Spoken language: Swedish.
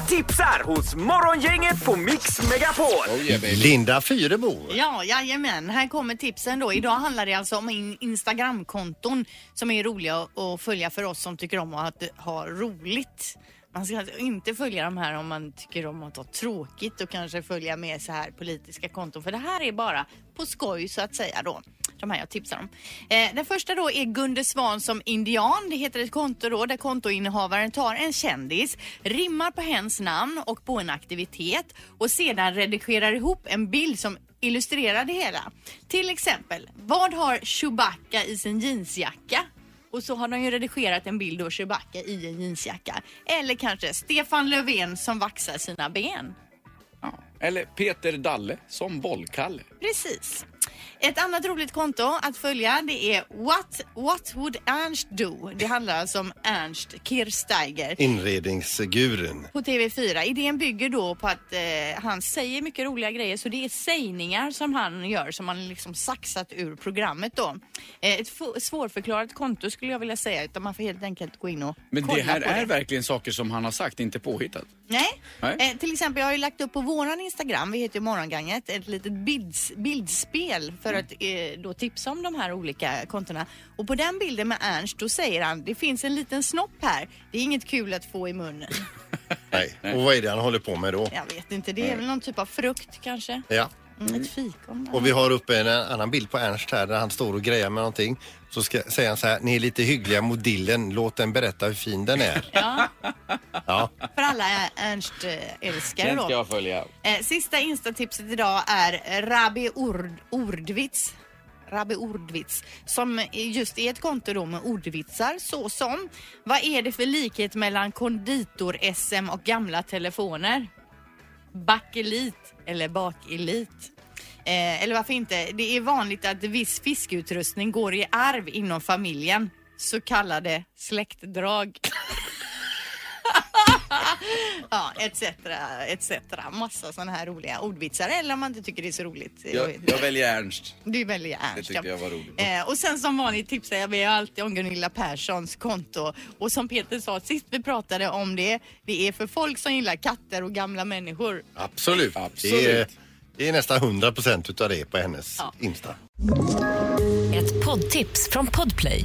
Linda tipsar hos Morgongänget på Mix Megapol. Oh. Linda Fyrebo. Ja, jajamän. Här kommer tipsen då. Idag handlar det alltså om in- Instagramkonton som är roliga att- att följa för oss som tycker om att ha roligt. Man ska alltså inte följa de här om man tycker om att ha tråkigt och kanske följa med så här politiska konton. För det här är bara på skoj så att säga då. De här jag tipsar om. Eh, den första då är Gunde Svan som indian. Det heter ett konto då där kontoinnehavaren tar en kändis, rimmar på hens namn och på en aktivitet och sedan redigerar ihop en bild som illustrerar det hela. Till exempel, vad har Chewbacca i sin jeansjacka? Och så har de ju redigerat en bild av Chewbacca i en jeansjacka. Eller kanske Stefan Löfven som vaxar sina ben. Ja. Eller Peter Dalle som bollkalle. Precis. Ett annat roligt konto att följa det är What, What would Ernst do? Det handlar alltså om Ernst Kirchsteiger Inredningsguren. på TV4. Idén bygger då på att eh, han säger mycket roliga grejer så det är sägningar som han gör som han liksom saxat ur programmet då. Eh, ett svårförklarat konto skulle jag vilja säga utan man får helt enkelt gå in och Men kolla det här på är det. verkligen saker som han har sagt, inte påhittat. Nej. Nej. Eh, till exempel jag har ju lagt upp på våran Instagram, vi heter ju Morgonganget, ett litet bilds, bildspel för att eh, då tipsa om de här olika kontona. Och på den bilden med Ernst då säger han, det finns en liten snopp här, det är inget kul att få i munnen. Nej. Och vad är det han håller på med då? Jag vet inte, det är väl någon typ av frukt kanske? Ja. Mm, ett fikon? Och vi har uppe en annan bild på Ernst här där han står och grejar med någonting. Så ska, säger han så här, ni är lite hyggliga mot dillen, låt den berätta hur fin den är. Ja, Ja. för alla Ernst-älskare Den då. ska jag följa. Eh, sista instatipset idag är Rabi Ord, Ordvits. Rabbi Ordvits som just är ett konto då med ordvitsar såsom Vad är det för likhet mellan konditor-SM och gamla telefoner? Bakelit eller bakelit? Eh, eller varför inte? Det är vanligt att viss fiskeutrustning går i arv inom familjen. Så kallade släktdrag. ja, etc. etc. Massa sådana här roliga ordvitsar. Eller om man inte tycker det är så roligt. Jag Jag, väljer Ernst. Du väljer Det Ernst. tyckte jag var roligt. Eh, och sen som vanligt tipsar jag mig alltid om Gunilla Perssons konto. Och som Peter sa sist vi pratade om det, det är för folk som gillar katter och gamla människor. Absolut. Absolut. Det, är, det är nästan 100 procent utav det på hennes Ja. Insta. Ett poddtips från Podplay.